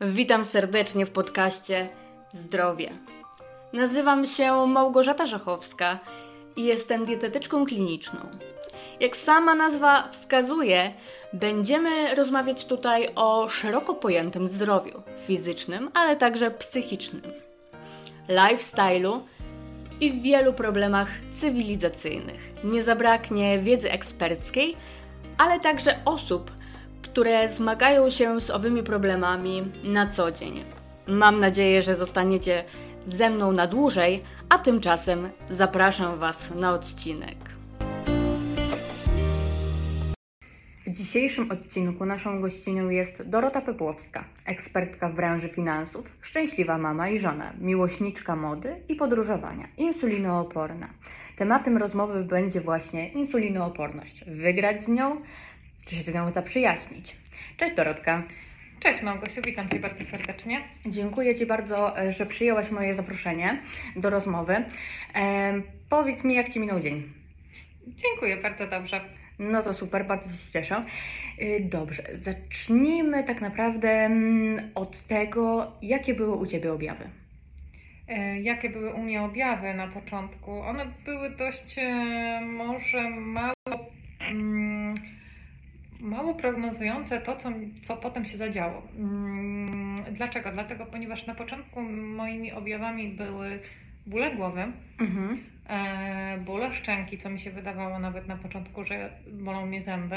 Witam serdecznie w podcaście Zdrowie. Nazywam się Małgorzata Żachowska i jestem dietetyczką kliniczną. Jak sama nazwa wskazuje, będziemy rozmawiać tutaj o szeroko pojętym zdrowiu fizycznym, ale także psychicznym, lifestyle'u i wielu problemach cywilizacyjnych. Nie zabraknie wiedzy eksperckiej, ale także osób, które zmagają się z owymi problemami na co dzień. Mam nadzieję, że zostaniecie ze mną na dłużej, a tymczasem zapraszam Was na odcinek. W dzisiejszym odcinku naszą gościnią jest Dorota Pepłowska, ekspertka w branży finansów, szczęśliwa mama i żona, miłośniczka mody i podróżowania, insulinooporna. Tematem rozmowy będzie właśnie insulinooporność. Wygrać z nią, czy się z nią zaprzyjaźnić. Cześć Dorotka. Cześć Małgosiu, witam Cię bardzo serdecznie. Dziękuję Ci bardzo, e, że przyjęłaś moje zaproszenie do rozmowy. E, powiedz mi, jak Ci minął dzień? Dziękuję, bardzo dobrze. No to super, bardzo się cieszę. E, dobrze, zacznijmy tak naprawdę mm, od tego, jakie były u Ciebie objawy. E, jakie były u mnie objawy na początku? One były dość może mało. Mało prognozujące to, co, co potem się zadziało. Mm, dlaczego? Dlatego, ponieważ na początku moimi objawami były bóle głowy, mhm. e, bóle szczęki, co mi się wydawało nawet na początku, że bolą mnie zęby,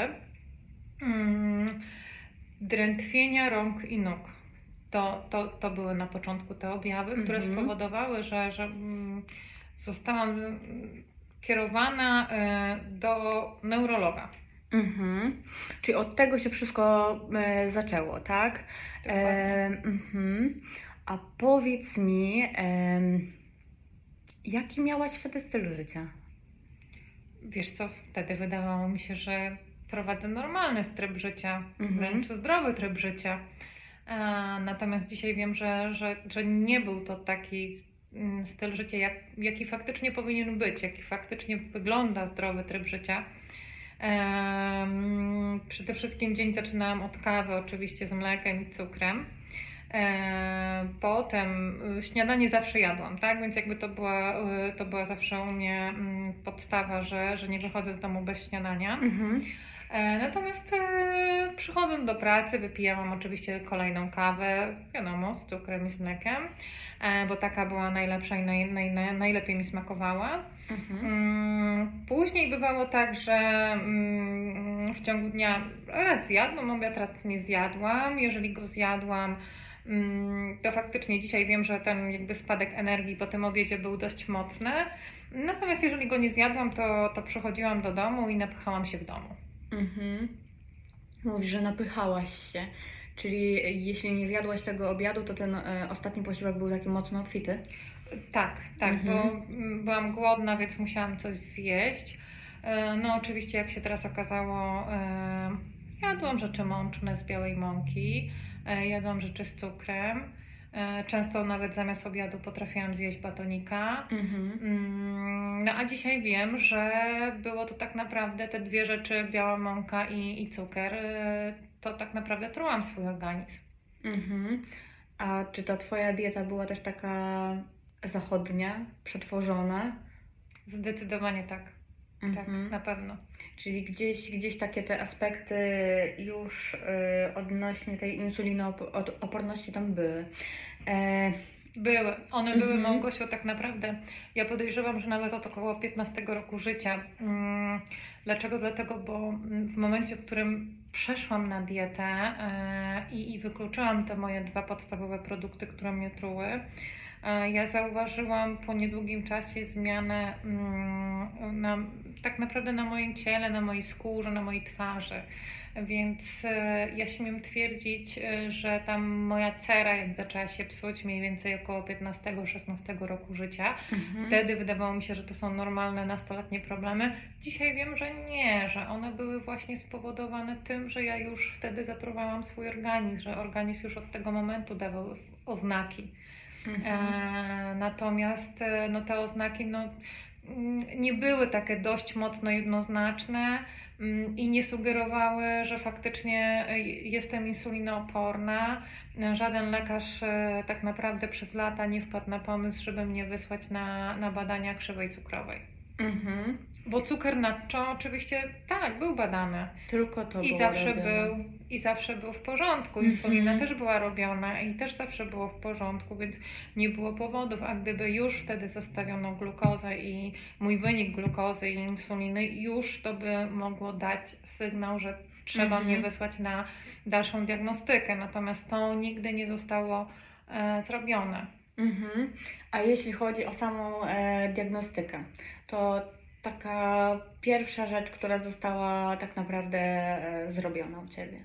mm, drętwienia rąk i nóg. To, to, to były na początku te objawy, które mhm. spowodowały, że, że mm, zostałam kierowana e, do neurologa. Mhm. Czyli od tego się wszystko e, zaczęło, tak? E, mhm. A powiedz mi, e, jaki miałaś wtedy styl życia? Wiesz co, wtedy wydawało mi się, że prowadzę normalny tryb życia, mhm. wręcz zdrowy tryb życia. E, natomiast dzisiaj wiem, że, że, że nie był to taki mm, styl życia, jak, jaki faktycznie powinien być, jaki faktycznie wygląda zdrowy tryb życia. Przede wszystkim dzień zaczynałam od kawy, oczywiście z mlekiem i cukrem. Potem y, śniadanie zawsze jadłam, tak? Więc jakby to była, y, to była zawsze u mnie mm, podstawa, że, że nie wychodzę z domu bez śniadania. Mhm. E, natomiast e, przychodząc do pracy wypijałam oczywiście kolejną kawę, wiadomo, z cukrem i z mlekiem, e, bo taka była najlepsza i naj, naj, naj, najlepiej mi smakowała. Mhm. Mm, później bywało tak, że mm, w ciągu dnia raz zjadłam obiad, raz nie zjadłam. Jeżeli go zjadłam, mm, to faktycznie dzisiaj wiem, że ten jakby spadek energii po tym obiedzie był dość mocny. Natomiast jeżeli go nie zjadłam, to, to przychodziłam do domu i napychałam się w domu. Mhm. Mówisz, że napychałaś się. Czyli jeśli nie zjadłaś tego obiadu, to ten e, ostatni posiłek był taki mocno obfity? Tak, tak, mhm. bo byłam głodna, więc musiałam coś zjeść. E, no oczywiście, jak się teraz okazało, e, jadłam rzeczy mączne z białej mąki, e, jadłam rzeczy z cukrem. Często nawet zamiast obiadu potrafiłam zjeść batonika. Mhm. Mm, no a dzisiaj wiem, że było to tak naprawdę te dwie rzeczy, biała mąka i, i cukier, to tak naprawdę trułam swój organizm. Mhm. A czy ta Twoja dieta była też taka zachodnia, przetworzona? Zdecydowanie tak. Tak, mhm. Tak, na pewno. Czyli gdzieś, gdzieś takie te aspekty już y, odnośnie tej insulinooporności tam były. E... Były. One były, mhm. Małgosiu, tak naprawdę. Ja podejrzewam, że nawet od około 15 roku życia. Mm, dlaczego? Dlatego, bo w momencie, w którym przeszłam na dietę e, i, i wykluczyłam te moje dwa podstawowe produkty, które mnie truły, ja zauważyłam po niedługim czasie zmianę mm, na, tak naprawdę na moim ciele, na mojej skórze, na mojej twarzy. Więc e, ja śmiem twierdzić, e, że tam moja cera, jak zaczęła się psuć mniej więcej około 15-16 roku życia, mhm. wtedy wydawało mi się, że to są normalne nastoletnie problemy. Dzisiaj wiem, że nie, że one były właśnie spowodowane tym, że ja już wtedy zatruwałam swój organizm, że organizm już od tego momentu dawał oznaki. Mhm. E, natomiast no, te oznaki no, mm, nie były takie dość mocno jednoznaczne. mm, i nie sugerowały, że faktycznie jestem insulinooporna. Żaden lekarz tak naprawdę przez lata nie wpadł na pomysł, żeby mnie wysłać na, na badania krzywej cukrowej. Mhm. Bo cukier nadczą oczywiście tak, był badany. Tylko to I zawsze robione. był i zawsze był w porządku. Insulina mm-hmm. też była robiona i też zawsze było w porządku, więc nie było powodów. A gdyby już wtedy zostawiono glukozę i mój wynik glukozy i insuliny, już to by mogło dać sygnał, że trzeba mm-hmm. mnie wysłać na dalszą diagnostykę. Natomiast to nigdy nie zostało e, zrobione. Mm-hmm. A jeśli chodzi o samą e, diagnostykę, to taka pierwsza rzecz, która została tak naprawdę e, zrobiona u Ciebie?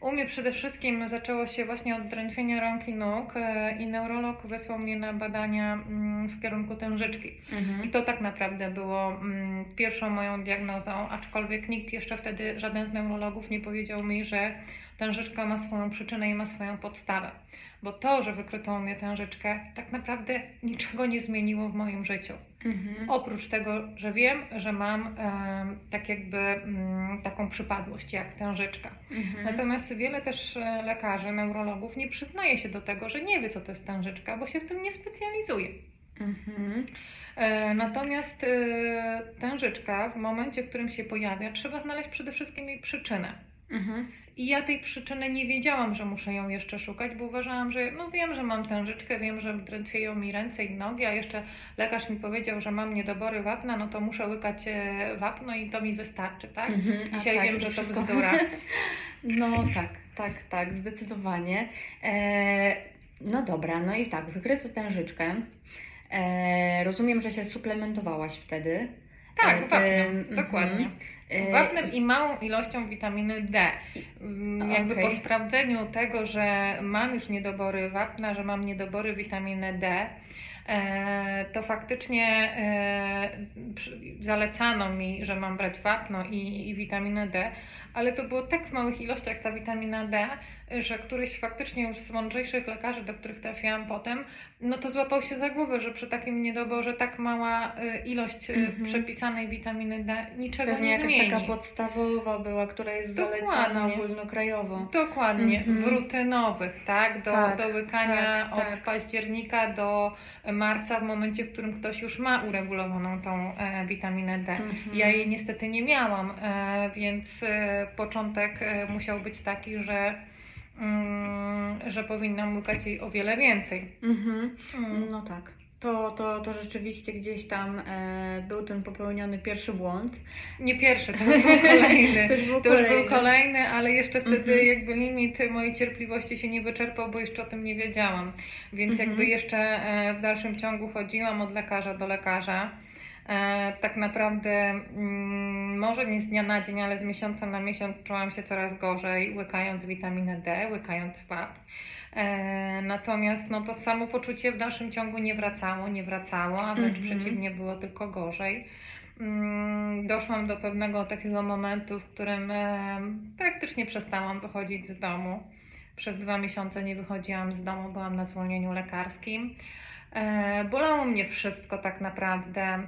U mnie przede wszystkim zaczęło się właśnie od drętwienia rąk i nóg e, i neurolog wysłał mnie na badania mm, w kierunku tężyczki. Mhm. I to tak naprawdę było mm, pierwszą moją diagnozą, aczkolwiek nikt jeszcze wtedy, żaden z neurologów nie powiedział mi, że tężyczka ma swoją przyczynę i ma swoją podstawę. Bo to, że wykryto u mnie tężyczkę, tak naprawdę niczego nie zmieniło w moim życiu. Mhm. Oprócz tego, że wiem, że mam e, tak jakby m, mm, taką przypadłość jak tężyczka. Mhm. Natomiast wiele też e, lekarzy, neurologów nie przyznaje się do tego, że nie wie, co to jest tężyczka, bo się w tym nie specjalizuje. Mhm. E, natomiast e, tężyczka w momencie, w którym się pojawia, trzeba znaleźć przede wszystkim jej przyczynę. Mhm. I ja tej przyczyny nie wiedziałam, że muszę ją jeszcze szukać, bo uważałam, że no wiem, że mam tężyczkę, wiem, że drętwieją mi ręce i nogi, a jeszcze lekarz mi powiedział, że mam niedobory wapna, no to muszę łykać e, wapno i to mi wystarczy, tak? Mhm, Dzisiaj tak, wiem, że to bzdura. No tak, tak, tak, zdecydowanie. E, no dobra, no i tak, wykryto tężyczkę. E, rozumiem, że się suplementowałaś wtedy. Tak, wapnem, dokładnie. E, Wapnem i małą ilością witaminy D. Mm, jakby okay. po sprawdzeniu tego, że mam już niedobory wapna, że mam niedobory witaminy D, e, to faktycznie e, zalecano mi, że mam brać wapno i, i witaminę D, ale to było tak w małych ilościach ta witamina D, że któryś faktycznie już z mądrzejszych lekarzy, do których trafiłam potem, no to złapał się za głowę, że przy takim niedoborze tak mała y, ilość mm-hmm. przepisanej witaminy D niczego Pewnie nie jakaś zmieni. taka podstawowa była, która jest Dokładnie. zalecana ogólnokrajowo. Dokładnie, mm-hmm. w rutynowych, tak? Do, tak, do łykania tak, od tak. października do marca, w momencie, w którym ktoś już ma uregulowaną tą e, witaminę D. Mm-hmm. Ja jej niestety nie miałam, e, więc e, początek e, musiał być taki, że Mm, że powinnam łykać jej o wiele więcej. Mhm. Mm. No tak. To, to, to rzeczywiście gdzieś tam e, był ten popełniony pierwszy błąd. Nie pierwszy, to już był kolejny. to już był, to kolejny. Już był kolejny, ale jeszcze wtedy mhm. jakby limit mojej cierpliwości się nie wyczerpał, bo jeszcze o tym nie wiedziałam. Więc mhm. jakby jeszcze e, w dalszym ciągu chodziłam od lekarza do lekarza. E, tak naprawdę mm, może nie z dnia na dzień, ale z miesiąca na miesiąc czułam się coraz gorzej, łykając witaminę D, łykając wap. E, natomiast no, to samopoczucie w dalszym ciągu nie wracało, nie wracało, a wręcz mm -hmm. przeciwnie, było tylko gorzej. Mm, doszłam do pewnego takiego momentu, w którym e, praktycznie przestałam wychodzić z domu. Przez dwa miesiące nie wychodziłam z domu, byłam na zwolnieniu lekarskim. Bolało mnie wszystko tak naprawdę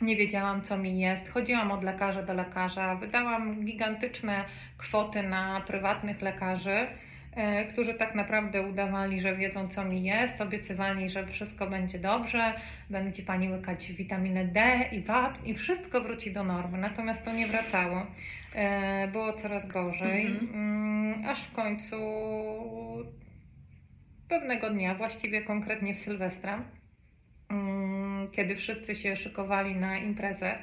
nie wiedziałam, co mi jest. Chodziłam od lekarza do lekarza, wydałam gigantyczne kwoty na prywatnych lekarzy, e, którzy tak naprawdę udawali, że wiedzą, co mi jest, obiecywali, że wszystko będzie dobrze, będzie pani łykać witaminę D i wapń i wszystko wróci do normy. Natomiast to nie wracało. E, było coraz gorzej, mhm. Mm, aż w końcu pewnego dnia, właściwie konkretnie w Sylwestra, Mm, kiedy wszyscy się szykowali na imprezę.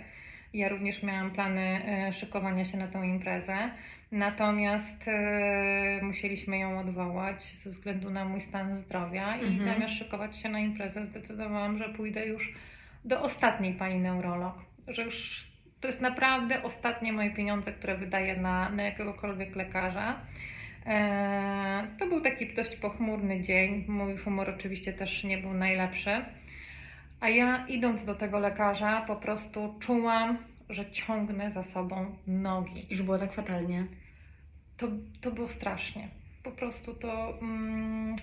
Ja również miałam plany e, szykowania się na tą imprezę, natomiast e, musieliśmy ją odwołać ze względu na mój stan zdrowia i mhm. zamiast szykować się na imprezę zdecydowałam, że pójdę już do ostatniej pani neurolog, że już to jest naprawdę ostatnie moje pieniądze, które wydaję na, na jakiegokolwiek lekarza. E, to był taki dość pochmurny dzień. Mój humor oczywiście też nie był najlepszy. A ja idąc do tego lekarza, po prostu czułam, że ciągnę za sobą nogi. Już było tak fatalnie. To, to było strasznie. Po prostu to. Mm,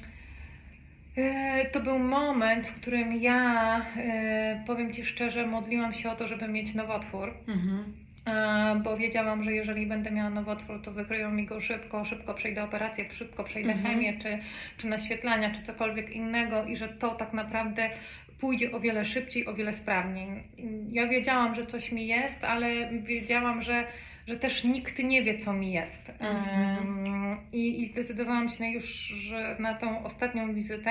e, to był moment, w którym ja, e, powiem Ci szczerze, modliłam się o to, żeby mieć nowotwór. Mhm. bo wiedziałam, że jeżeli będę miała nowotwór, to wykryją mi go szybko, szybko przejdę operację, szybko przejdę Mhm. chemię, czy, czy naświetlania, czy cokolwiek innego i że to tak naprawdę pójdzie o wiele szybciej, o wiele sprawniej. Ja wiedziałam, że coś mi jest, ale wiedziałam, że, że też nikt nie wie, co mi jest. Mhm. I, I zdecydowałam się już na tą ostatnią wizytę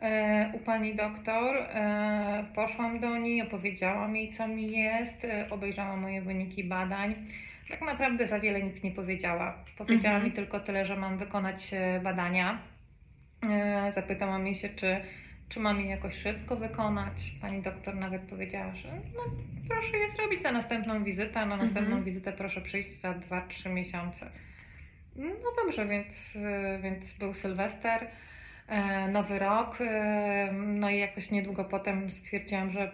e, u pani doktor. E, Poszłam do niej, opowiedziałam jej, co mi jest, e, obejrzała moje wyniki badań. Tak naprawdę za wiele nic nie powiedziała. Powiedziała Mhm. mi tylko tyle, że mam wykonać badania. Zapytałam jej się, czy, czy mam je jakoś szybko wykonać. Pani doktor nawet powiedziała, że no, proszę je zrobić na następną wizytę, a na następną Mhm. wizytę proszę przyjść za 2-3 miesiące. No dobrze, więc, więc był Sylwester, e, nowy rok, e, no i jakoś niedługo potem stwierdziłam, że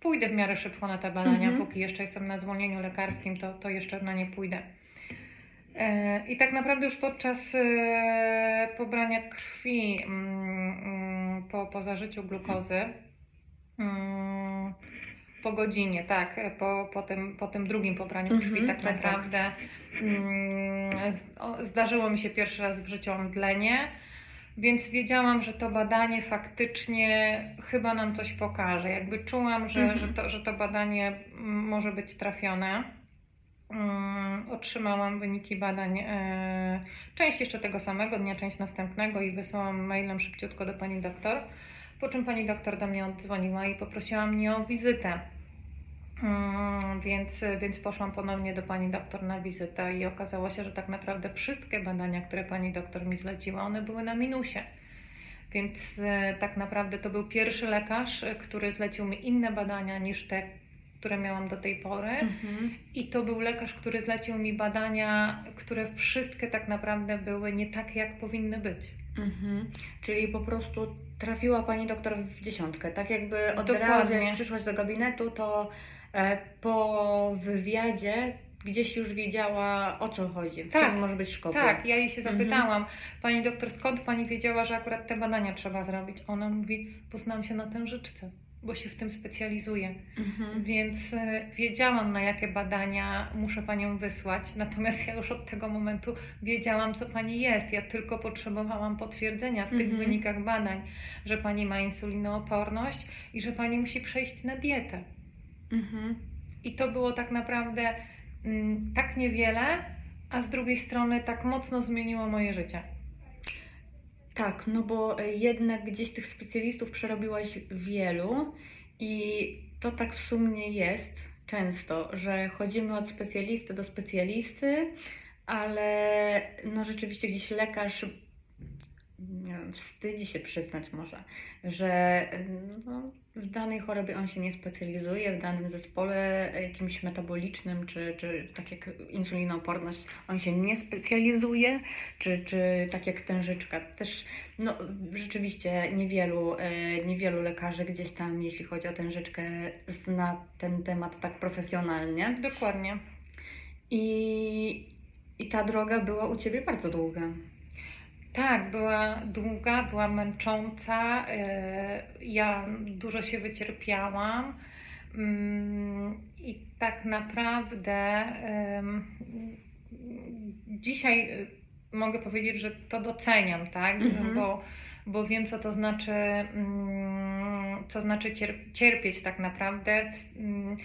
pójdę w miarę szybko na te badania, Mhm. póki jeszcze jestem na zwolnieniu lekarskim, to, to jeszcze na nie pójdę. E, I tak naprawdę już podczas pobrania krwi mm, po, po zażyciu glukozy, mm, po godzinie, tak, po, po, tym, po tym drugim pobraniu Mhm, krwi, tak tak, tak. naprawdę mm, zdarzyło mi się pierwszy raz w życiu omdlenie, więc wiedziałam, że to badanie faktycznie chyba nam coś pokaże. Jakby czułam, że, Mhm. że, to, że to badanie mm, może być trafione. Mm, Otrzymałam wyniki badań, e, część jeszcze tego samego dnia, część następnego i wysłałam mailem szybciutko do pani doktor. Po czym pani doktor do mnie oddzwoniła i poprosiła mnie o wizytę. Mm, Więc, więc poszłam ponownie do pani doktor na wizytę i okazało się, że tak naprawdę wszystkie badania, które pani doktor mi zleciła, one były na minusie. Więc e, tak naprawdę to był pierwszy lekarz, który zlecił mi inne badania niż te, które miałam do tej pory. Mhm. I to był lekarz, który zlecił mi badania, które wszystkie tak naprawdę były nie takie, jak powinny być. Mhm. Czyli po prostu trafiła pani doktor w dziesiątkę. Tak jakby od Dokładnie. razu jak przyszłaś do gabinetu, to e, po wywiadzie gdzieś już wiedziała o co chodzi, w Tak, czym może być szkoda. Tak, ja jej się Mhm. zapytałam, pani doktor, skąd pani wiedziała, że akurat te badania trzeba zrobić? Ona mówi, poznałam się na tężyczce, bo się w tym specjalizuję. Mhm. Więc e, wiedziałam, na jakie badania muszę panią wysłać, natomiast ja już od tego momentu wiedziałam, co pani jest. Ja tylko potrzebowałam potwierdzenia w tych Mhm. wynikach badań, że pani ma insulinooporność i że pani musi przejść na dietę. Mhm. I to było tak naprawdę mm, tak niewiele, a z drugiej strony tak mocno zmieniło moje życie. Tak, no bo e, jednak gdzieś tych specjalistów przerobiłaś wielu i to tak w sumie jest często, że chodzimy od specjalisty do specjalisty, ale no rzeczywiście gdzieś lekarz wstydzi się przyznać może, że no, w danej chorobie on się nie specjalizuje, w danym zespole jakimś metabolicznym, czy, czy tak jak insulinooporność, on się nie specjalizuje, czy, czy tak jak tężyczka. Też no, rzeczywiście niewielu, e, niewielu lekarzy gdzieś tam, jeśli chodzi o tężyczkę, zna ten temat tak profesjonalnie. Dokładnie. I, i ta droga była u Ciebie bardzo długa. Tak, była długa, była męcząca. e, Ja dużo się wycierpiałam. Mm, I tak naprawdę dzisiaj mogę powiedzieć, że to doceniam, tak? Mhm. Bo, bo wiem, co to znaczy, mm, co znaczy cier- cierpieć tak naprawdę. Mm,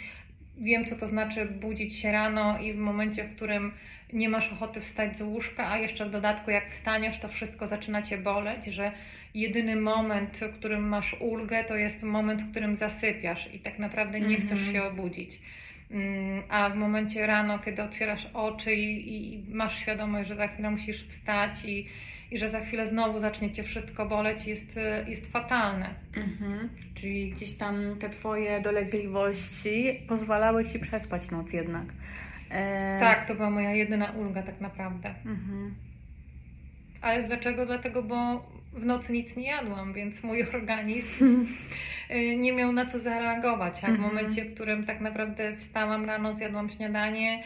Wiem, co to znaczy budzić się rano i w momencie, w którym nie masz ochoty wstać z łóżka, a jeszcze w dodatku jak wstaniesz, to wszystko zaczyna cię boleć, że jedyny moment, w którym masz ulgę, to jest moment, w którym zasypiasz i tak naprawdę nie Mhm. chcesz się obudzić. Mm, A w momencie rano, kiedy otwierasz oczy i, i masz świadomość, że za chwilę musisz wstać i, i że za chwilę znowu zacznie cię wszystko boleć, jest, jest fatalne. Mhm. Czyli gdzieś tam te Twoje dolegliwości pozwalały Ci przespać noc jednak. E, Tak, to była moja jedyna ulga tak naprawdę. Mhm. Ale dlaczego? Dlatego, bo w nocy nic nie jadłam, więc mój organizm y, nie miał na co zareagować. A w Mhm. momencie, w którym tak naprawdę wstałam rano, zjadłam śniadanie,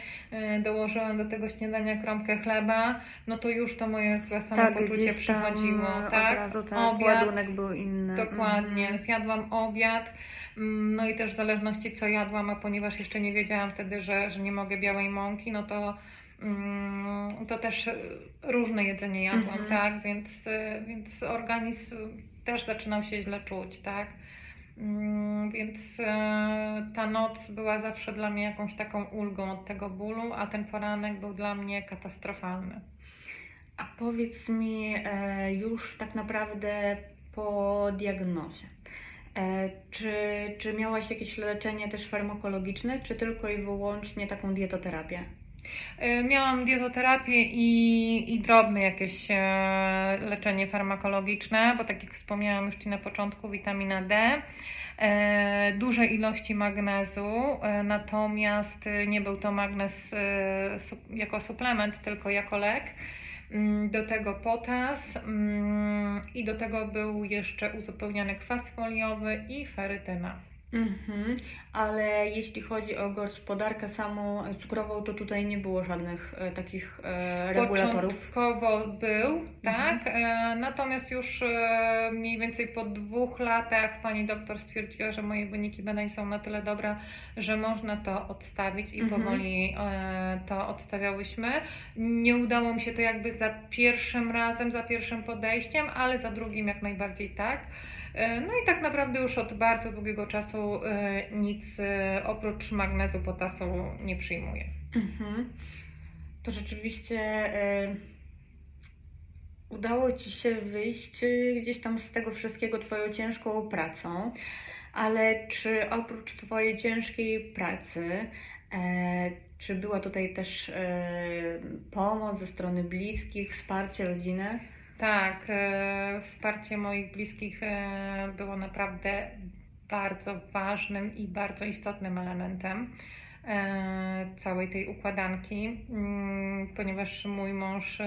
y, dołożyłam do tego śniadania kromkę chleba, no to już to moje złe samopoczucie gdzieś tam przychodziło. Od Tak, razu tak, obiad, ładunek był inny. Dokładnie. Mhm. Zjadłam obiad, no i też w zależności co jadłam, a ponieważ jeszcze nie wiedziałam wtedy, że, że nie mogę białej mąki, no to mm, to też różne jedzenie jadłam, mhm. tak? Więc, więc organizm też zaczynał się źle czuć, tak? Mm, więc e, ta noc była zawsze dla mnie jakąś taką ulgą od tego bólu, a ten poranek był dla mnie katastrofalny. A powiedz mi e, już tak naprawdę po diagnozie. E, czy, czy miałaś jakieś leczenie też farmakologiczne, czy tylko i wyłącznie taką dietoterapię? Miałam dietoterapię i, i drobne jakieś leczenie farmakologiczne, bo tak jak wspomniałam już Ci na początku, witamina D. E, duże ilości magnezu, e, natomiast nie był to magnez e, jako suplement, tylko jako lek. Mm, do tego potas mm, i do tego był jeszcze uzupełniany kwas foliowy i ferytyna. Mhm, ale jeśli chodzi o gospodarkę samą cukrową, to tutaj nie było żadnych e, takich e, regulatorów. Początkowo był, tak. Mhm. E, natomiast już e, mniej więcej po dwóch latach pani doktor stwierdziła, że moje wyniki badań są na tyle dobre, że można to odstawić i mhm. powoli e, to odstawiałyśmy. Nie udało mi się to jakby za pierwszym razem, za pierwszym podejściem, ale za drugim jak najbardziej tak. E, no i tak naprawdę już od bardzo długiego czasu e, nic e, oprócz magnezu, potasu nie przyjmuję. Mhm. To rzeczywiście udało Ci się wyjść gdzieś tam z tego wszystkiego Twoją ciężką pracą, ale czy oprócz Twojej ciężkiej pracy, czy była tutaj też pomoc ze strony bliskich, wsparcie rodziny? Tak, e, wsparcie moich bliskich e, było naprawdę bardzo ważnym i bardzo istotnym elementem e, całej tej układanki, mm, ponieważ mój mąż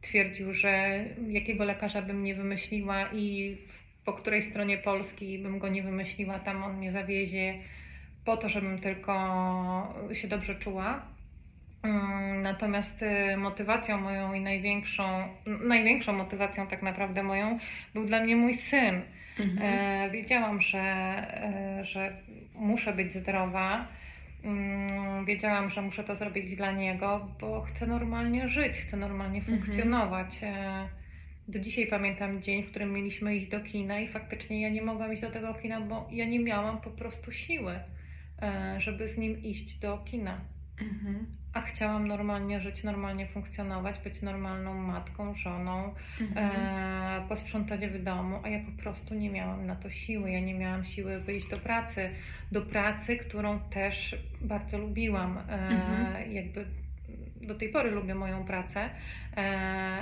twierdził, że jakiego lekarza bym nie wymyśliła i po której stronie Polski bym go nie wymyśliła, tam on mnie zawiezie po to, żebym tylko się dobrze czuła. Mm, natomiast y, motywacją moją i największą, największą motywacją tak naprawdę moją był dla mnie mój syn. Mhm. E, wiedziałam, że, e, że muszę być zdrowa. Mm, wiedziałam, że muszę to zrobić dla niego, bo chcę normalnie żyć, chcę normalnie mhm. funkcjonować. E, do dzisiaj pamiętam dzień, w którym mieliśmy iść do kina i faktycznie ja nie mogłam iść do tego kina, bo ja nie miałam po prostu siły, żeby z nim iść do kina. Mhm a chciałam normalnie żyć, normalnie funkcjonować, być normalną matką, żoną, mhm. e, posprzątać w domu, a ja po prostu nie miałam na to siły. Ja nie miałam siły wyjść do pracy, do pracy, którą też bardzo lubiłam. E, mhm. Jakby do tej pory lubię moją pracę, e,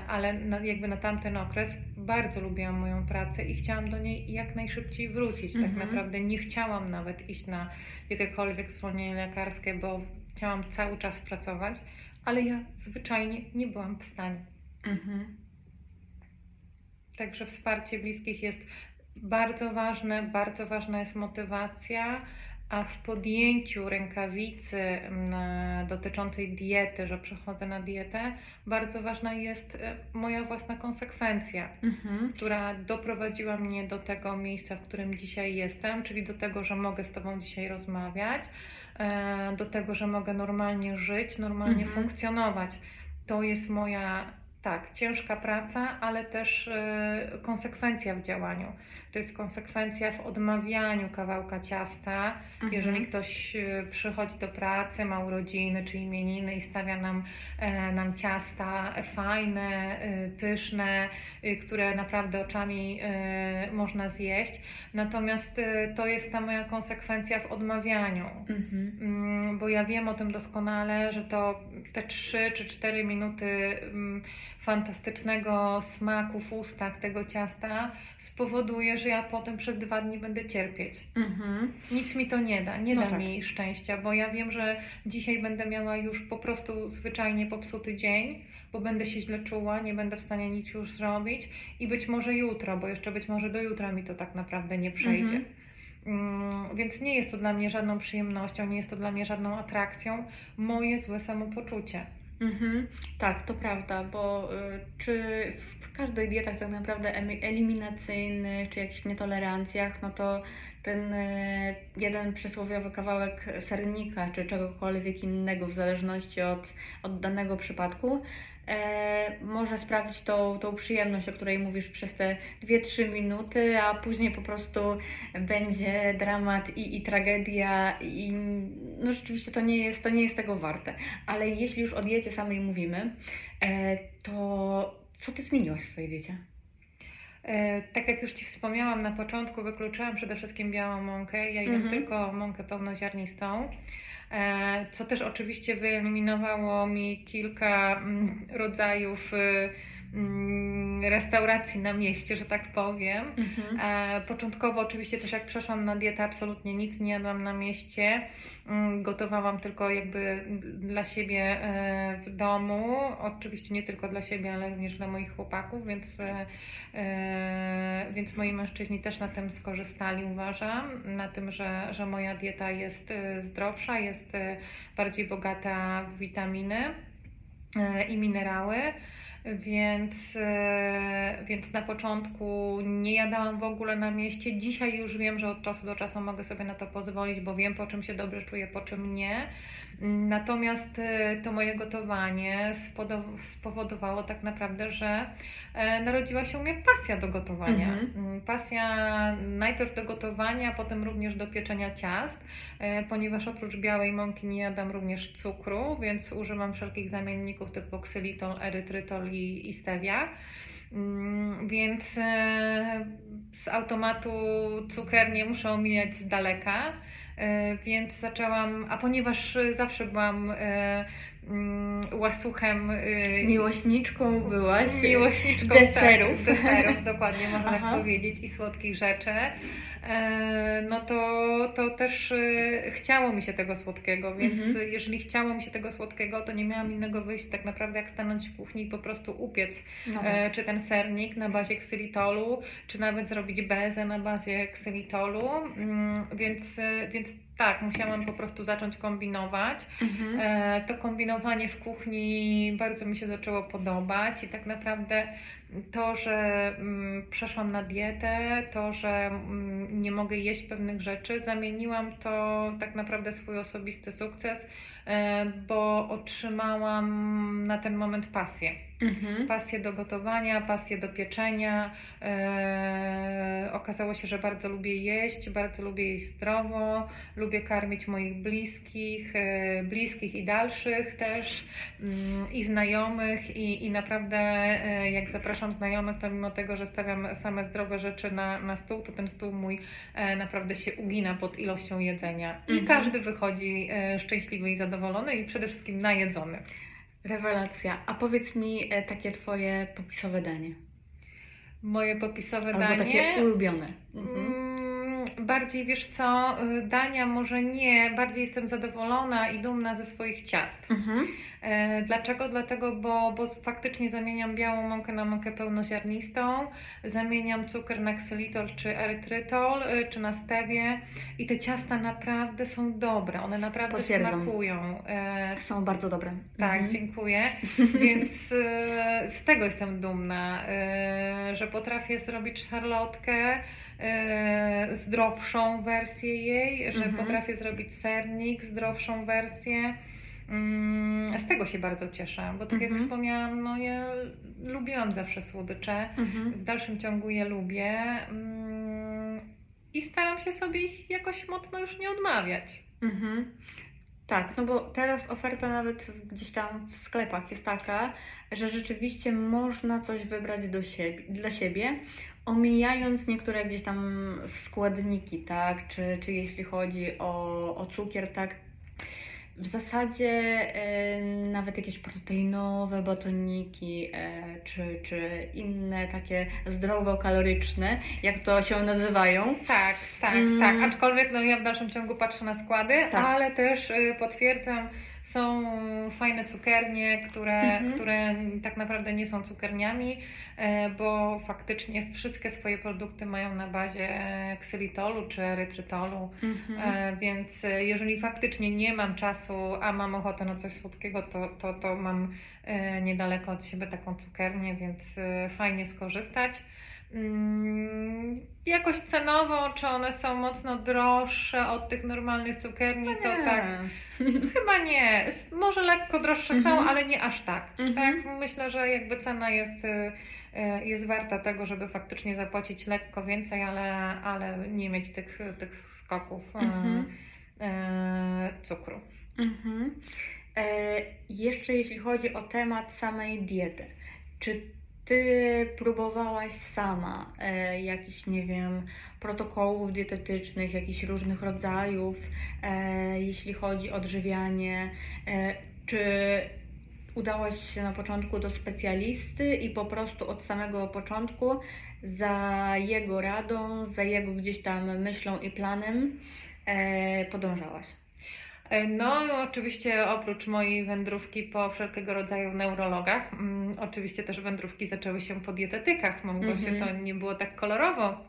ale na, jakby na tamten okres bardzo lubiłam moją pracę i chciałam do niej jak najszybciej wrócić. Tak mhm. Tak naprawdę nie chciałam nawet iść na jakiekolwiek zwolnienie lekarskie, bo chciałam cały czas pracować, ale ja zwyczajnie nie byłam w stanie. Mhm. Także wsparcie bliskich jest bardzo ważne, bardzo ważna jest motywacja, a w podjęciu rękawicy mm, dotyczącej diety, że przechodzę na dietę, bardzo ważna jest e, moja własna konsekwencja, mhm. która doprowadziła mnie do tego miejsca, w którym dzisiaj jestem, czyli do tego, że mogę z Tobą dzisiaj rozmawiać, do tego, że mogę normalnie żyć, normalnie mhm. funkcjonować. To jest moja, tak, ciężka praca, ale też e, konsekwencja w działaniu. To jest konsekwencja w odmawianiu kawałka ciasta. Mhm. Jeżeli ktoś e, przychodzi do pracy, ma urodziny czy imieniny i stawia nam, nam ciasta fajne, pyszne, które naprawdę oczami można zjeść, Natomiast y, to jest ta moja konsekwencja w odmawianiu, mhm. Mm, bo ja wiem o tym doskonale, że to te 3 czy 4 minuty mm, fantastycznego smaku w ustach tego ciasta spowoduje, że ja potem przez dwa dni będę cierpieć. Mhm. Nic mi to nie da, nie no da tak. mi szczęścia, bo ja wiem, że dzisiaj będę miała już po prostu zwyczajnie popsuty dzień bo będę się źle czuła, nie będę w stanie nic już zrobić i być może jutro, bo jeszcze być może do jutra mi to tak naprawdę nie przejdzie. Mhm. Mm, więc nie jest to dla mnie żadną przyjemnością, nie jest to dla mnie żadną atrakcją moje złe samopoczucie. Mhm. Tak, to prawda, bo y, czy w każdej dietach tak naprawdę eliminacyjnych, czy jakichś nietolerancjach, no to ten y, jeden przysłowiowy kawałek sernika, czy czegokolwiek innego, w zależności od, od danego przypadku, może sprawić tą, tą przyjemność, o której mówisz przez te 2-3 minuty, a później po prostu będzie dramat i, i tragedia i no rzeczywiście to nie, jest, to nie jest tego warte. Ale jeśli już o diecie samej mówimy, e, to co Ty zmieniłaś w swojej diecie? E, tak jak już Ci wspomniałam na początku, wykluczyłam przede wszystkim białą mąkę. Ja jem mhm. tylko mąkę pełnoziarnistą. E, co też oczywiście wyeliminowało mi kilka mm, rodzajów y, mm, restauracji na mieście, że tak powiem. Mhm. E, początkowo oczywiście też jak przeszłam na dietę, absolutnie nic nie jadłam na mieście. Mm, gotowałam tylko jakby dla siebie e, w domu. Oczywiście nie tylko dla siebie, ale również dla moich chłopaków, więc, więc moi mężczyźni też na tym skorzystali, uważam. Na tym, że, że moja dieta jest zdrowsza, jest bardziej bogata w witaminy i minerały. Więc, e, więc na początku nie jadałam w ogóle na mieście. Dzisiaj już wiem, że od czasu do czasu mogę sobie na to pozwolić, bo wiem po czym się dobrze czuję, po czym nie. Natomiast e, to moje gotowanie spowodowało tak naprawdę, że e, narodziła się u mnie pasja do gotowania. Mhm. Mm, pasja najpierw do gotowania, potem również do pieczenia ciast, ponieważ oprócz białej mąki nie jadam również cukru, więc używam wszelkich zamienników typu ksylitol, erytrytol i, i stevia. Mm, więc z automatu cukier nie muszę omijać z daleka. E, więc zaczęłam, a ponieważ zawsze byłam e, mm, łasuchem. E, Miłośniczką byłaś. Miłośniczką deserów. Tak, deserów, dokładnie można tak Aha. tak powiedzieć, i słodkich rzeczy. E, no to, to też e, chciało mi się tego słodkiego, więc mhm. jeżeli chciało mi się tego słodkiego, to nie miałam innego wyjścia tak naprawdę jak stanąć w kuchni i po prostu upiec no tak. E, czy ten sernik na bazie ksylitolu, czy nawet zrobić bezę na bazie ksylitolu, mm, więc, więc tak, musiałam po prostu zacząć kombinować. Mhm. To kombinowanie w kuchni bardzo mi się zaczęło podobać i tak naprawdę to, że mm, przeszłam na dietę, to, że mm, nie mogę jeść pewnych rzeczy, zamieniłam to tak naprawdę swój osobisty sukces, e, bo otrzymałam na ten moment pasję. Mhm. Pasję do gotowania, pasję do pieczenia. E, okazało się, że bardzo lubię jeść, bardzo lubię jeść zdrowo, lubię karmić moich bliskich, e, bliskich i dalszych też, mm, i znajomych, i, i naprawdę e, jak zapraszam znajomych, to mimo tego, że stawiam same zdrowe rzeczy na, na stół, to ten stół mój e, naprawdę się ugina pod ilością jedzenia. I mhm. każdy wychodzi e, szczęśliwy i zadowolony i przede wszystkim najedzony. Rewelacja. A powiedz mi e, takie Twoje popisowe danie. Moje popisowe Albo danie. takie ulubione. Mhm. Bardziej wiesz co, y, dania może nie, bardziej jestem zadowolona i dumna ze swoich ciast. Mhm. E, dlaczego? Dlatego, bo, bo faktycznie zamieniam białą mąkę na mąkę pełnoziarnistą, zamieniam cukier na ksylitol czy erytrytol, e, czy na stewie i te ciasta naprawdę są dobre, one naprawdę Potwierdzam. smakują. E, są bardzo dobre. Tak, mhm. dziękuję. Więc z tego jestem dumna, że potrafię zrobić szarlotkę, zdrowszą wersję jej, że mhm. potrafię zrobić sernik, zdrowszą wersję. Mm, z tego się bardzo cieszę, bo tak mhm. jak wspomniałam, no ja lubiłam zawsze słodycze, mhm. w dalszym ciągu je lubię mm, i staram się sobie ich jakoś mocno już nie odmawiać. Mhm. Tak, no bo teraz oferta nawet gdzieś tam w sklepach jest taka, że rzeczywiście można coś wybrać do siebie, dla siebie, omijając niektóre gdzieś tam składniki, tak, czy, czy jeśli chodzi o, o cukier, tak, w zasadzie e, nawet jakieś proteinowe batoniki e, czy, czy inne takie zdrowo-kaloryczne, jak to się nazywają. Tak, tak, mm. tak. Aczkolwiek no, ja w dalszym ciągu patrzę na składy, tak. ale też y, potwierdzam, Są fajne cukiernie, które, mhm. które tak naprawdę nie są cukierniami, e, bo faktycznie wszystkie swoje produkty mają na bazie ksylitolu czy erytrytolu, mhm. E, więc jeżeli faktycznie nie mam czasu, a mam ochotę na coś słodkiego, to, to, to mam e, niedaleko od siebie taką cukiernię, więc fajnie skorzystać. Mm, jakoś cenowo, czy one są mocno droższe od tych normalnych cukierni, to tak. Chyba nie. Może lekko droższe są, mhm. ale nie aż tak. Mhm. tak. Myślę, że jakby cena jest, y, y, jest warta tego, żeby faktycznie zapłacić lekko więcej, ale, ale nie mieć tych, tych skoków y, mhm. cukru. Mhm. E, jeszcze jeśli chodzi o temat samej diety, czy ty próbowałaś sama e, jakichś, nie wiem, protokołów dietetycznych, jakichś różnych rodzajów, e, jeśli chodzi o odżywianie? E, czy udałaś się na początku do specjalisty i po prostu od samego początku za jego radą, za jego gdzieś tam myślą i planem e, podążałaś? E, no, oczywiście oprócz mojej wędrówki po wszelkiego rodzaju neurologach, mm, oczywiście też wędrówki zaczęły się po dietetykach. Mogło mm -hmm. się to nie było tak kolorowo.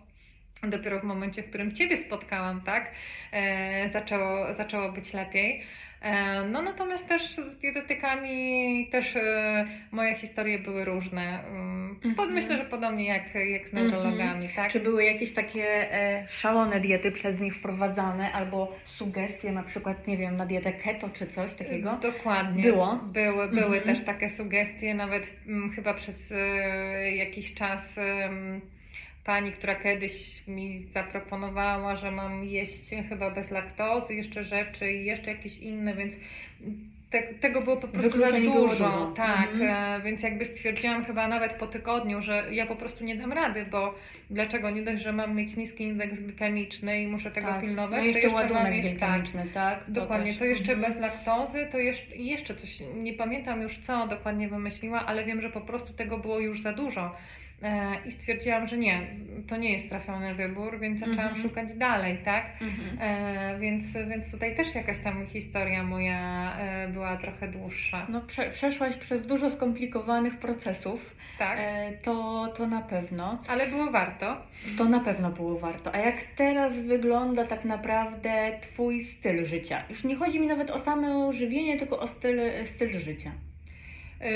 Dopiero w momencie, w którym Ciebie spotkałam, tak, e, zaczęło, zaczęło być lepiej. E, no natomiast też z dietetykami też e, moje historie były różne. Mm -hmm. Myślę, że podobnie jak, jak z neurologami. Mm -hmm. tak? Czy były jakieś takie e, szalone diety przez nich wprowadzane albo sugestie na przykład, nie wiem, na dietę keto czy coś takiego? Dokładnie. Było? Były, były -hmm. też takie sugestie, nawet m, mm, chyba przez e, jakiś czas pani, która kiedyś mi zaproponowała, że mam jeść chyba bez laktozy, jeszcze rzeczy i jeszcze jakieś inne, więc te, tego było po prostu za dużo. dużo. Tak, mhm. E, więc jakby stwierdziłam chyba nawet po tygodniu, że ja po prostu nie dam rady, bo dlaczego? Nie dość, że mam mieć niski indeks glikemiczny i muszę tego tak. pilnować, no jeszcze to jeszcze mam mieć tak, tak? To dokładnie, też. to jeszcze mhm. bez laktozy, to jeszcze, jeszcze coś, nie pamiętam już co dokładnie wymyśliła, ale wiem, że po prostu tego było już za dużo. E, i stwierdziłam, że nie, to nie jest trafiony wybór, więc zaczęłam mm -hmm. szukać dalej, tak? Mm -hmm. e, więc, więc tutaj też jakaś tam historia moja e, była trochę dłuższa. No prze, przeszłaś przez dużo skomplikowanych procesów. Tak. E, to, to na pewno. Ale było warto. To na pewno było warto. A jak teraz wygląda tak naprawdę Twój styl życia? Już nie chodzi mi nawet o samo żywienie, tylko o styl, styl życia. Yy,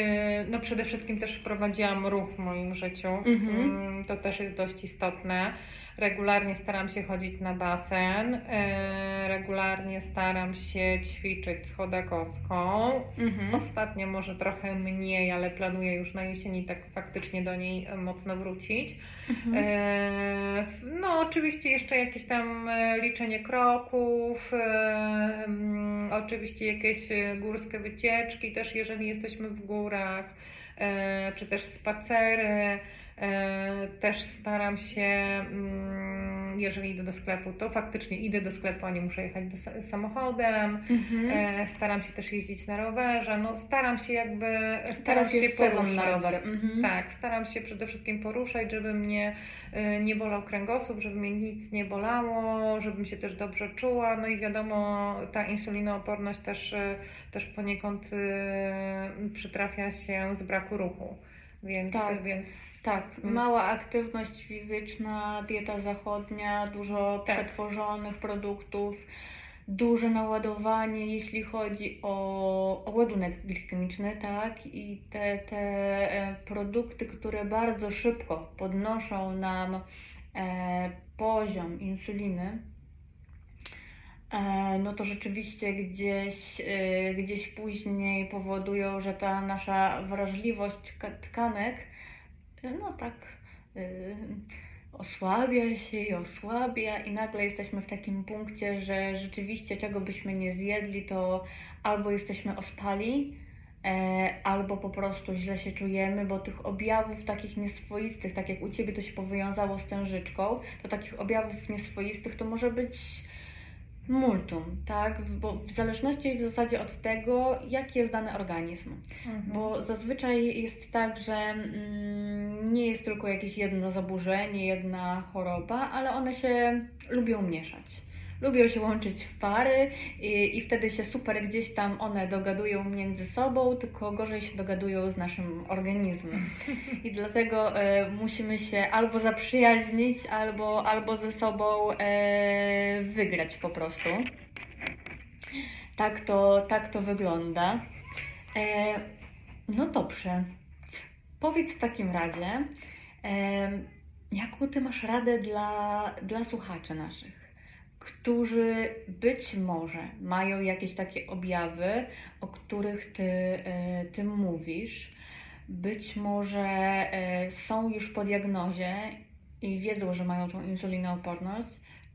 no przede wszystkim też wprowadziłam ruch w moim życiu. Mhm. Mm, to też jest dość istotne. Regularnie staram się chodzić na basen, yy, regularnie staram się ćwiczyć z chodakowską. Mhm. Ostatnio może trochę mniej, ale planuję już na jesieni tak faktycznie do niej mocno wrócić. Mhm. Yy, no oczywiście jeszcze jakieś tam e, liczenie kroków, mm, oczywiście jakieś górskie wycieczki też jeżeli jesteśmy w górach, czy też spacery. E, też staram się, mm, jeżeli idę do sklepu, to faktycznie idę do sklepu, a nie muszę jechać do, samochodem. Mhm. E, staram się też jeździć na rowerze. No, staram się jakby staram się poruszać. na rower. Mhm. Tak, staram się przede wszystkim poruszać, żeby mnie e, nie bolał kręgosłup, żeby mnie nic nie bolało, żebym się też dobrze czuła. No i wiadomo, ta insulinooporność też, też poniekąd przytrafia się z braku ruchu. Więc, tak, więc tak, mm. mała aktywność fizyczna, dieta zachodnia, dużo tak. przetworzonych produktów, duże naładowanie, jeśli chodzi o, o ładunek glikemiczny, tak, i te, te e, produkty, które bardzo szybko podnoszą nam e, poziom insuliny, no to rzeczywiście gdzieś, e, gdzieś później powodują, że ta nasza wrażliwość tkanek, e, no tak, osłabia się i osłabia, i nagle jesteśmy w takim punkcie, że rzeczywiście czego byśmy nie zjedli, to albo jesteśmy ospali, albo po prostu źle się czujemy, bo tych objawów takich nieswoistych, tak jak u Ciebie to się powiązało z tężyczką, to takich objawów nieswoistych to może być multum, tak? Bo w zależności w zasadzie od tego, jaki jest dany organizm. Mhm. Bo zazwyczaj jest tak, że mm, nie jest tylko jakieś jedno zaburzenie, jedna choroba, ale one się lubią mieszać. Lubią się łączyć w pary i, i wtedy się super gdzieś tam one dogadują między sobą, tylko gorzej się dogadują z naszym organizmem. I dlatego e, musimy się albo zaprzyjaźnić, albo, albo ze sobą e, wygrać po prostu. Tak to, tak to wygląda. E, no dobrze. Powiedz w takim razie, e, jaką ty masz radę dla, dla słuchaczy naszych? Którzy być może mają jakieś takie objawy, o których ty, e, ty mówisz, być może e, są już po diagnozie i wiedzą, że mają tą insulinooporność,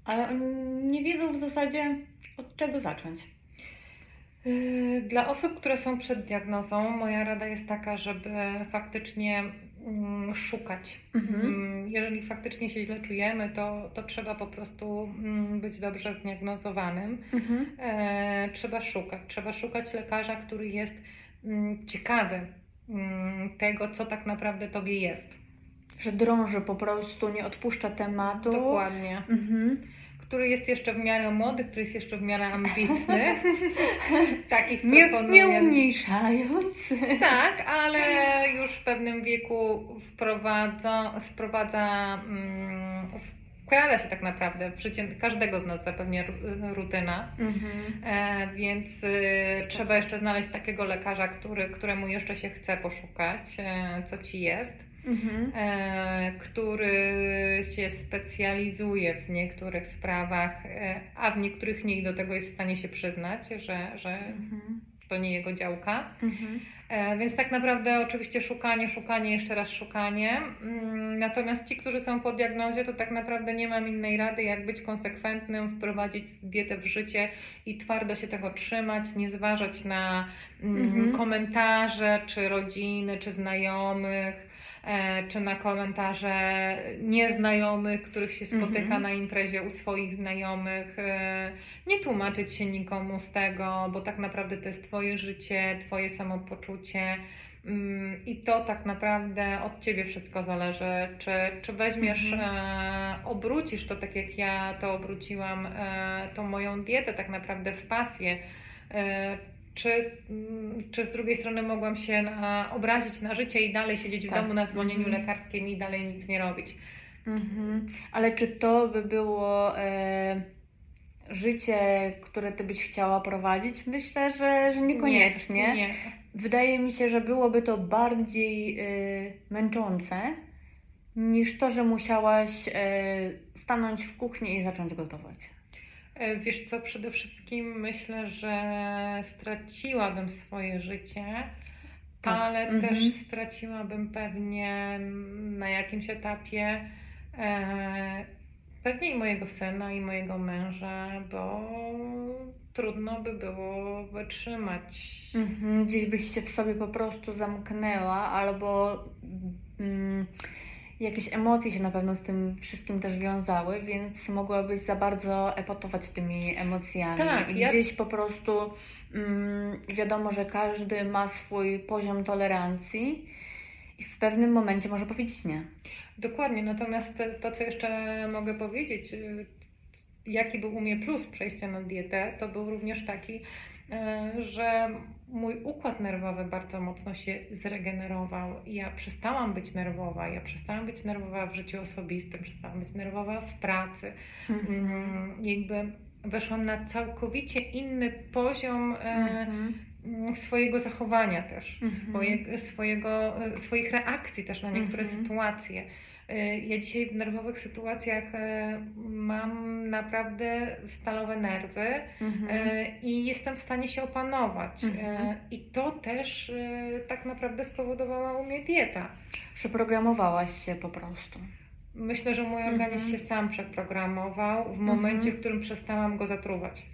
ale nie wiedzą w zasadzie od czego zacząć. E, dla osób, które są przed diagnozą, moja rada jest taka, żeby faktycznie szukać. Mhm. Mm, jeżeli faktycznie się źle czujemy, to, to trzeba po prostu mm, być dobrze zdiagnozowanym. Mhm. E, trzeba szukać. Trzeba szukać lekarza, który jest ciekawy tego, co tak naprawdę tobie jest. Że drąży po prostu, nie odpuszcza tematu. Dokładnie. Mhm który jest jeszcze w miarę młody, który jest jeszcze w miarę ambitny. Takich nie, nie umniejszając. Tak, ale już w pewnym wieku wprowadza, wprowadza um, wkrada się tak naprawdę w życie każdego z nas zapewnie rutyna, mhm. e, więc y, trzeba jeszcze znaleźć takiego lekarza, który, któremu jeszcze się chce poszukać, e, co ci jest mhm. e, który się specjalizuje w niektórych sprawach, e, a w niektórych nie i do tego jest w stanie się przyznać, że, że mhm. to nie jego działka. Mhm. E, więc tak naprawdę oczywiście szukanie, szukanie, jeszcze raz szukanie. Mm, natomiast ci, którzy są po diagnozie, to tak naprawdę nie mam innej rady, jak być konsekwentnym, wprowadzić dietę w życie i twardo się tego trzymać, nie zważać na mm, mhm. komentarze, czy rodziny, czy znajomych czy na komentarze nieznajomych, których się spotyka -hmm. na imprezie u swoich znajomych. E, nie tłumaczyć się nikomu z tego, bo tak naprawdę to jest Twoje życie, Twoje samopoczucie. Mm, I to tak naprawdę od Ciebie wszystko zależy. Czy, czy weźmiesz, -hmm. e, obrócisz to tak jak ja to obróciłam, e, tą moją dietę tak naprawdę w pasję. E, czy, mm, czy z drugiej strony mogłam się na, obrazić na życie i dalej siedzieć w tak. domu na zwolnieniu mm -hmm. lekarskim i dalej nic nie robić. Mm -hmm. Ale czy to by było e, życie, które ty byś chciała prowadzić? Myślę, że, że niekoniecznie. Nie, nie. Wydaje mi się, że byłoby to bardziej e, męczące niż to, że musiałaś e, stanąć w kuchni i zacząć gotować. E, wiesz co, przede wszystkim myślę, że straciłabym swoje życie, tak. ale mhm. też straciłabym pewnie na jakimś etapie e, pewnie i mojego syna, i mojego męża, bo trudno by było wytrzymać. Mhm. Gdzieś byś się w sobie po prostu zamknęła, albo. Mm, jakieś emocje się na pewno z tym wszystkim też wiązały, więc mogłabyś za bardzo epotować tymi emocjami. Tak, I gdzieś ja... po prostu mm, wiadomo, że każdy ma swój poziom tolerancji i w pewnym momencie może powiedzieć nie. Dokładnie, natomiast to, co jeszcze mogę powiedzieć, y, jaki był u mnie plus przejścia na dietę, to był również taki, E, że mój układ nerwowy bardzo mocno się zregenerował. Ja przestałam być nerwowa, ja przestałam być nerwowa w życiu osobistym, przestałam być nerwowa w pracy. Mhm. Mm, jakby weszłam na całkowicie inny poziom e, mhm. swojego zachowania też, mhm. swoje, swojego, e, swoich reakcji też na niektóre mhm. sytuacje. Ja dzisiaj w nerwowych sytuacjach e, mam naprawdę stalowe nerwy mhm. E, i jestem w stanie się opanować. E, mhm. I to też tak naprawdę spowodowała u mnie dieta. Przeprogramowałaś się po prostu. Myślę, że mój organizm mhm. się sam przeprogramował w momencie, w którym przestałam go zatruwać.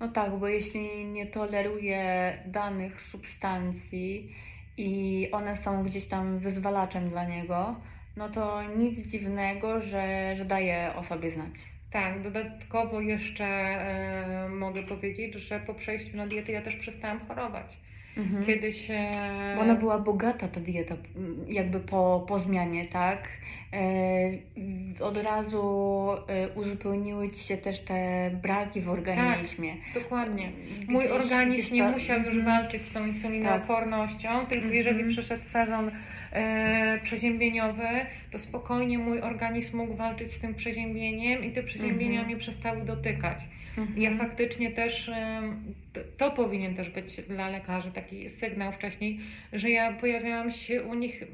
No tak, bo jeśli nie toleruje danych substancji i one są gdzieś tam wyzwalaczem dla niego, no to nic dziwnego, że, że daje o sobie znać. Tak, dodatkowo jeszcze e, mogę powiedzieć, że po przejściu na dietę ja też przestałam chorować. Mhm. Kiedyś. E... Bo ona była bogata, ta dieta, jakby po, po zmianie, tak? E, od razu e, uzupełniły ci się też te braki w organizmie. Tak, dokładnie. Mój gdzieś, organizm nie musiał już mhm. walczyć z tą insulinoopornością, tak. tylko jeżeli mhm. przyszedł sezon e, przeziębieniowy, to spokojnie mój organizm mógł walczyć z tym przeziębieniem i te przeziębienia mhm. mnie przestały dotykać. Mhm. Ja faktycznie też, to, to, powinien też być dla lekarzy taki sygnał wcześniej, że ja pojawiałam się u nich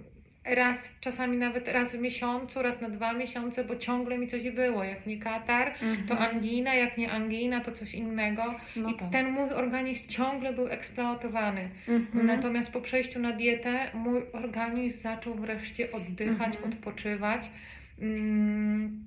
raz, czasami nawet raz w miesiącu, raz na dwa miesiące, bo ciągle mi coś było. Jak nie katar, mhm. to angina, jak nie angina, to coś innego. No I tak. ten mój organizm ciągle był eksploatowany. Mhm. Natomiast po przejściu na dietę mój organizm zaczął wreszcie oddychać, mhm. odpoczywać. Mm,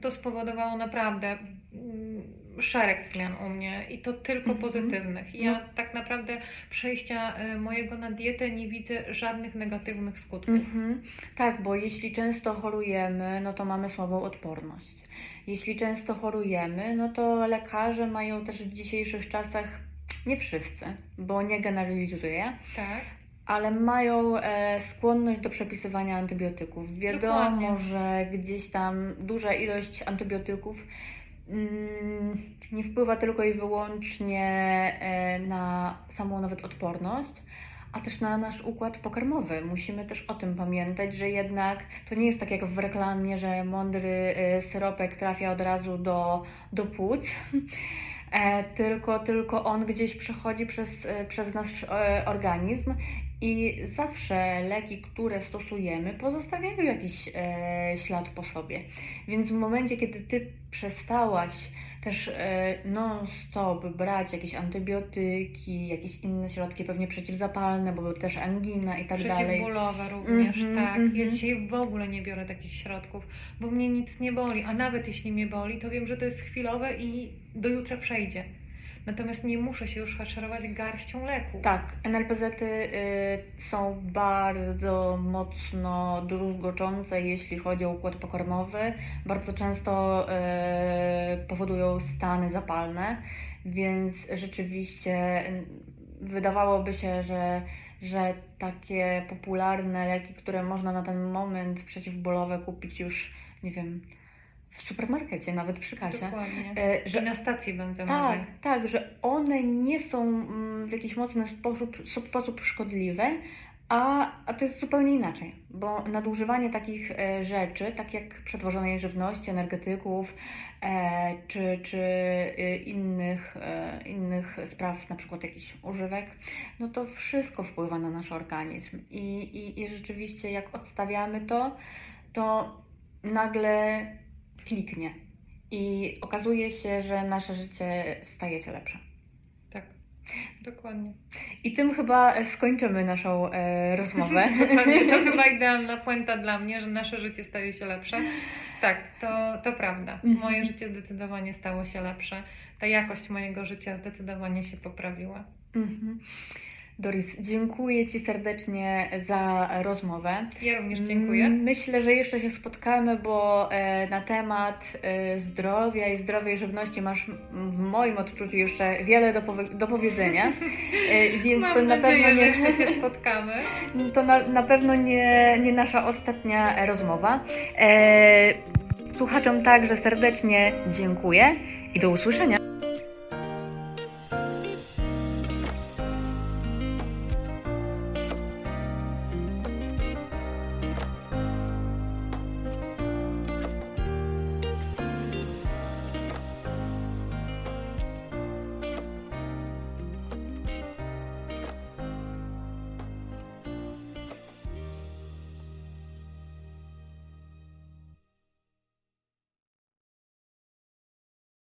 to spowodowało naprawdę mm, szereg zmian u mnie i to tylko mm -hmm. pozytywnych. I ja no. tak naprawdę przejścia y, mojego na dietę nie widzę żadnych negatywnych skutków. Mm -hmm. Tak, bo jeśli często chorujemy, no to mamy słabą odporność. Jeśli często chorujemy, no to lekarze mają też w dzisiejszych czasach, nie wszyscy, bo nie generalizuję, tak ale mają e, skłonność do przepisywania antybiotyków. Wiadomo, Dokładnie. że gdzieś tam duża ilość antybiotyków mm, nie wpływa tylko i wyłącznie e, na samą nawet odporność, a też na nasz układ pokarmowy. Musimy też o tym pamiętać, że jednak to nie jest tak jak w reklamie, że mądry e, syropek trafia od razu do, do płuc. E, tylko, tylko on gdzieś przechodzi przez, przez nasz organizm i zawsze leki, które stosujemy, pozostawiają jakiś e, ślad po sobie. Więc w momencie, kiedy ty przestałaś też e, non-stop brać jakieś antybiotyki, jakieś inne środki, pewnie przeciwzapalne, bo też angina i tak dalej. Przeciwbólowe również, mm -hmm, tak. Mm -hmm. Ja dzisiaj w ogóle nie biorę takich środków, bo mnie nic nie boli, a nawet jeśli mnie boli, to wiem, że to jest chwilowe i do jutra przejdzie. Natomiast nie muszę się już faszerować garścią leku. Tak, NLPZ-y y, są bardzo mocno druzgoczące, jeśli chodzi o układ pokarmowy. Bardzo często y, powodują stany zapalne, więc rzeczywiście y, wydawałoby się, że że takie popularne leki, które można na ten moment przeciwbólowe kupić już, nie wiem, w supermarkecie, nawet przy kasie. Dokładnie. E, że, I na stacji benzynowej. Tak, tak, że one nie są mm, w jakiś mocny sposób, sposób szkodliwe, a, a to jest zupełnie inaczej, bo nadużywanie takich e, rzeczy, tak jak przetworzonej żywności, energetyków, e, czy, czy e, innych, e, innych spraw, na przykład jakichś używek, no to wszystko wpływa na nasz organizm. I, i, i rzeczywiście, jak odstawiamy to, to nagle kliknie. I okazuje się, że nasze życie staje się lepsze. Tak, dokładnie. I tym chyba skończymy naszą e, rozmowę. to chyba idealna puenta dla mnie, że nasze życie staje się lepsze. Tak, to, to prawda. Mhm. Moje życie zdecydowanie stało się lepsze. Ta jakość mojego życia zdecydowanie się poprawiła. Mhm. Doris, dziękuję Ci serdecznie za rozmowę. Ja również dziękuję. Myślę, że jeszcze się spotkamy, bo e, na temat e, zdrowia i zdrowej żywności masz w moim odczuciu jeszcze wiele do, do powiedzenia. E, więc Mam to na pewno nie że się spotkamy. To na, na pewno nie, nie nasza ostatnia rozmowa. Słuchaczom także serdecznie dziękuję i do usłyszenia.